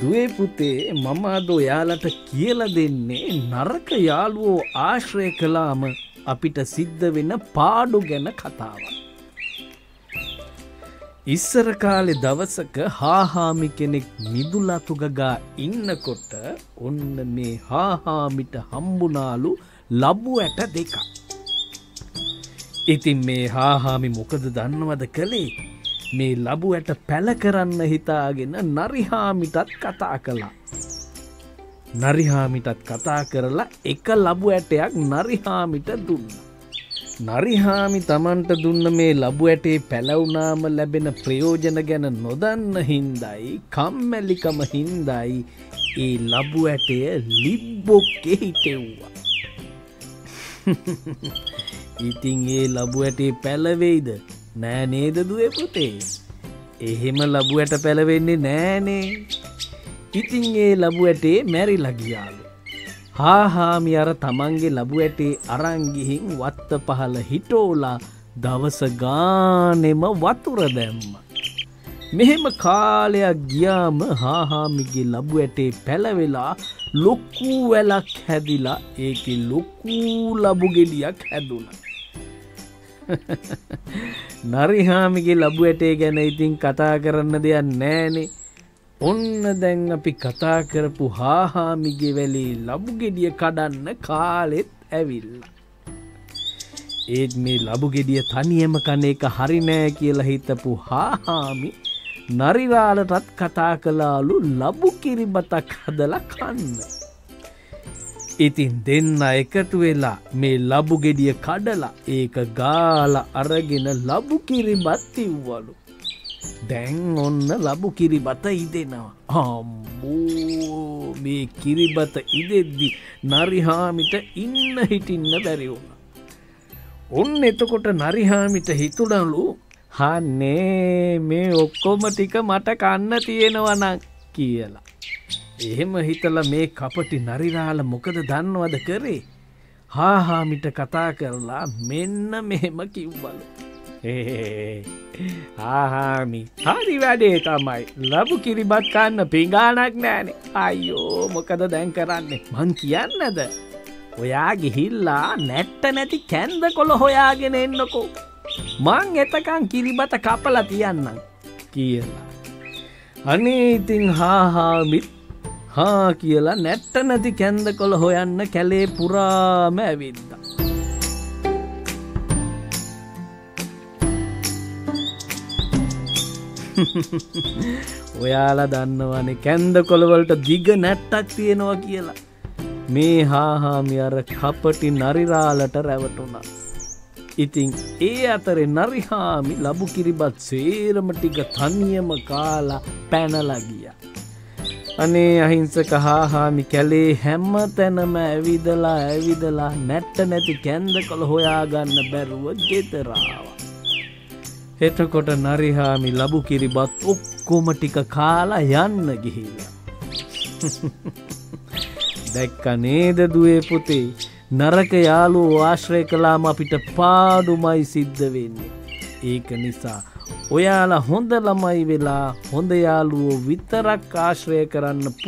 දුවේ පුතේ මම අද ඔයාලට කියල දෙන්නේ නරක යාළුවෝ ආශ්‍රය කලාම අපිට සිද්ධ වෙන පාඩු ගැන කතාව. ඉස්සර කාලෙ දවසක හාහාමි කෙනෙක් මිදුලතුගගා ඉන්නකොට ඔන්න මේ හාහාමිට හම්බුනාලු ලබ්බු ඇට දෙක. ඉතින් මේ හාහාමි මොකද දන්නවද කළේ මේ ලබු ඇට පැල කරන්න හිතාගෙන නරිහාමිටත් කතා කළා. නරිහාමිටත් කතා කරලා එක ලබු ඇටයක් නරිහාමිට දුන්න. නරිහාමි තමන්ට දුන්න මේ ලබු ඇටේ පැලවුනාම ලැබෙන ප්‍රයෝජන ගැන නොදන්න හින්දයි කම්මැලිකම හින්දයි ඒ ලබු ඇටය ලිබ්බොක්කෙ හිටෙව්වා. ඉතින් ඒ ලබු ඇටේ පැලවෙයිද නෑ නේද දුවේ පුතේ එහෙම ලබු ඇට පැලවෙන්නේ නෑනේ ඉතින් ඒ ලබු ඇටේ මැරි ලගියාලු හාහාමි අර තමන්ගේ ලබු ඇටේ අරංගිහින් වත්ත පහල හිටෝලා දවස ගානෙම වතුර දැම්ම. මෙහෙම කාලයක් ගියාම හාහාමිගේ ලබු ඇටේ පැලවෙලා ලොක්කූ වැලක් හැදිලා ඒක ලොක්කූ ලබුගෙඩියක් හැදුන. නරිහාමිගේ ලබු ඇටේ ගැන ඉතින් කතා කරන්න දෙයක් නෑනේ ඔන්න දැන් අපි කතා කරපු හාහාමිගේ වැලේ ලබු ගෙඩිය කඩන්න කාලෙත් ඇවිල්ල. ඒත් මේ ලබු ගෙඩිය තනියම කන එක හරිනෑ කියලා හිතපු හාහාමි නරිරාලටත් කතා කලාලු ලබු කිරිබතක් හදල කන්න. ඉතින් දෙන්න එකතු වෙලා මේ ලබු ගෙඩිය කඩලා ඒක ගාල අරගෙන ලබු කිරිබත් ඉව්වලු. දැන් ඔන්න ලබු කිරිබත ඉදෙනවා. අම්බෝ මේ කිරිබත ඉදෙද්දි නරිහාමිට ඉන්න හිටින්න බැරිවුණ. ඔන්න එතකොට නරිහාමිට හිතුඩලු හන්නේ මේ ඔක්කොම ටික මට කන්න තියෙනවනක් කියලා. එහෙම හිතල මේ කපටි නරිරාල මොකද දන්නවද කරේ. හාහාමිට කතා කරලා මෙන්න මෙහෙම කිව්වලු. ආහාමි හරි වැඩේ තමයි. ලබු කිරිබත් කන්න පිගානක් නෑනෙ අයියෝ මොකද දැන් කරන්නේ? මං කියන්නද? ඔයා ගිහිල්ලා නැට්ට නැති කැන්ද කොළ හොයාගෙන එන්නකෝ. මං එතකං කිරිබත කපල තියන්නම් කියලා. අනේ ඉතිං හාහාමිත් හා කියලා නැට්ට නැති කැන්ද කොළ හොයන්න කැලේ පුරාම ඇවිද්දා ඔයාලා දන්නවනේ කැන්ද කොළවලට දිග නැට්ටක් තියෙනවා කියලා. මේ හාහාමි අර කපටි නරිරාලට රැවටුණා. ඉතිං ඒ අතරෙ නරිහාමි ලබු කිරිබත් සේරම ටික තනියම කාලා පැනලගිය. අනේ අහිංසක හාහාමි කැලේ හැම්ම තැනම ඇවිදලා ඇවිදලා නැට්ට නැති කැන්ද කොළ හොයාගන්න බැරුව ගෙතරාව. එතකොට නරිහාමි ලබු කිරිබත් ඔක්කොම ටික කාලා යන්න ගිහිල්ල. දැක්ක නේද දුවේ පුතේ නරක යාලු ආශ්‍රය කලාම අපිට පාඩුමයි සිද්ධ වෙන්නේ. ඒක නිසා ඔයාලා හොඳ ළමයි වෙලා හොඳ යාලුවෝ විතරක් ආශ්‍රය කරන්න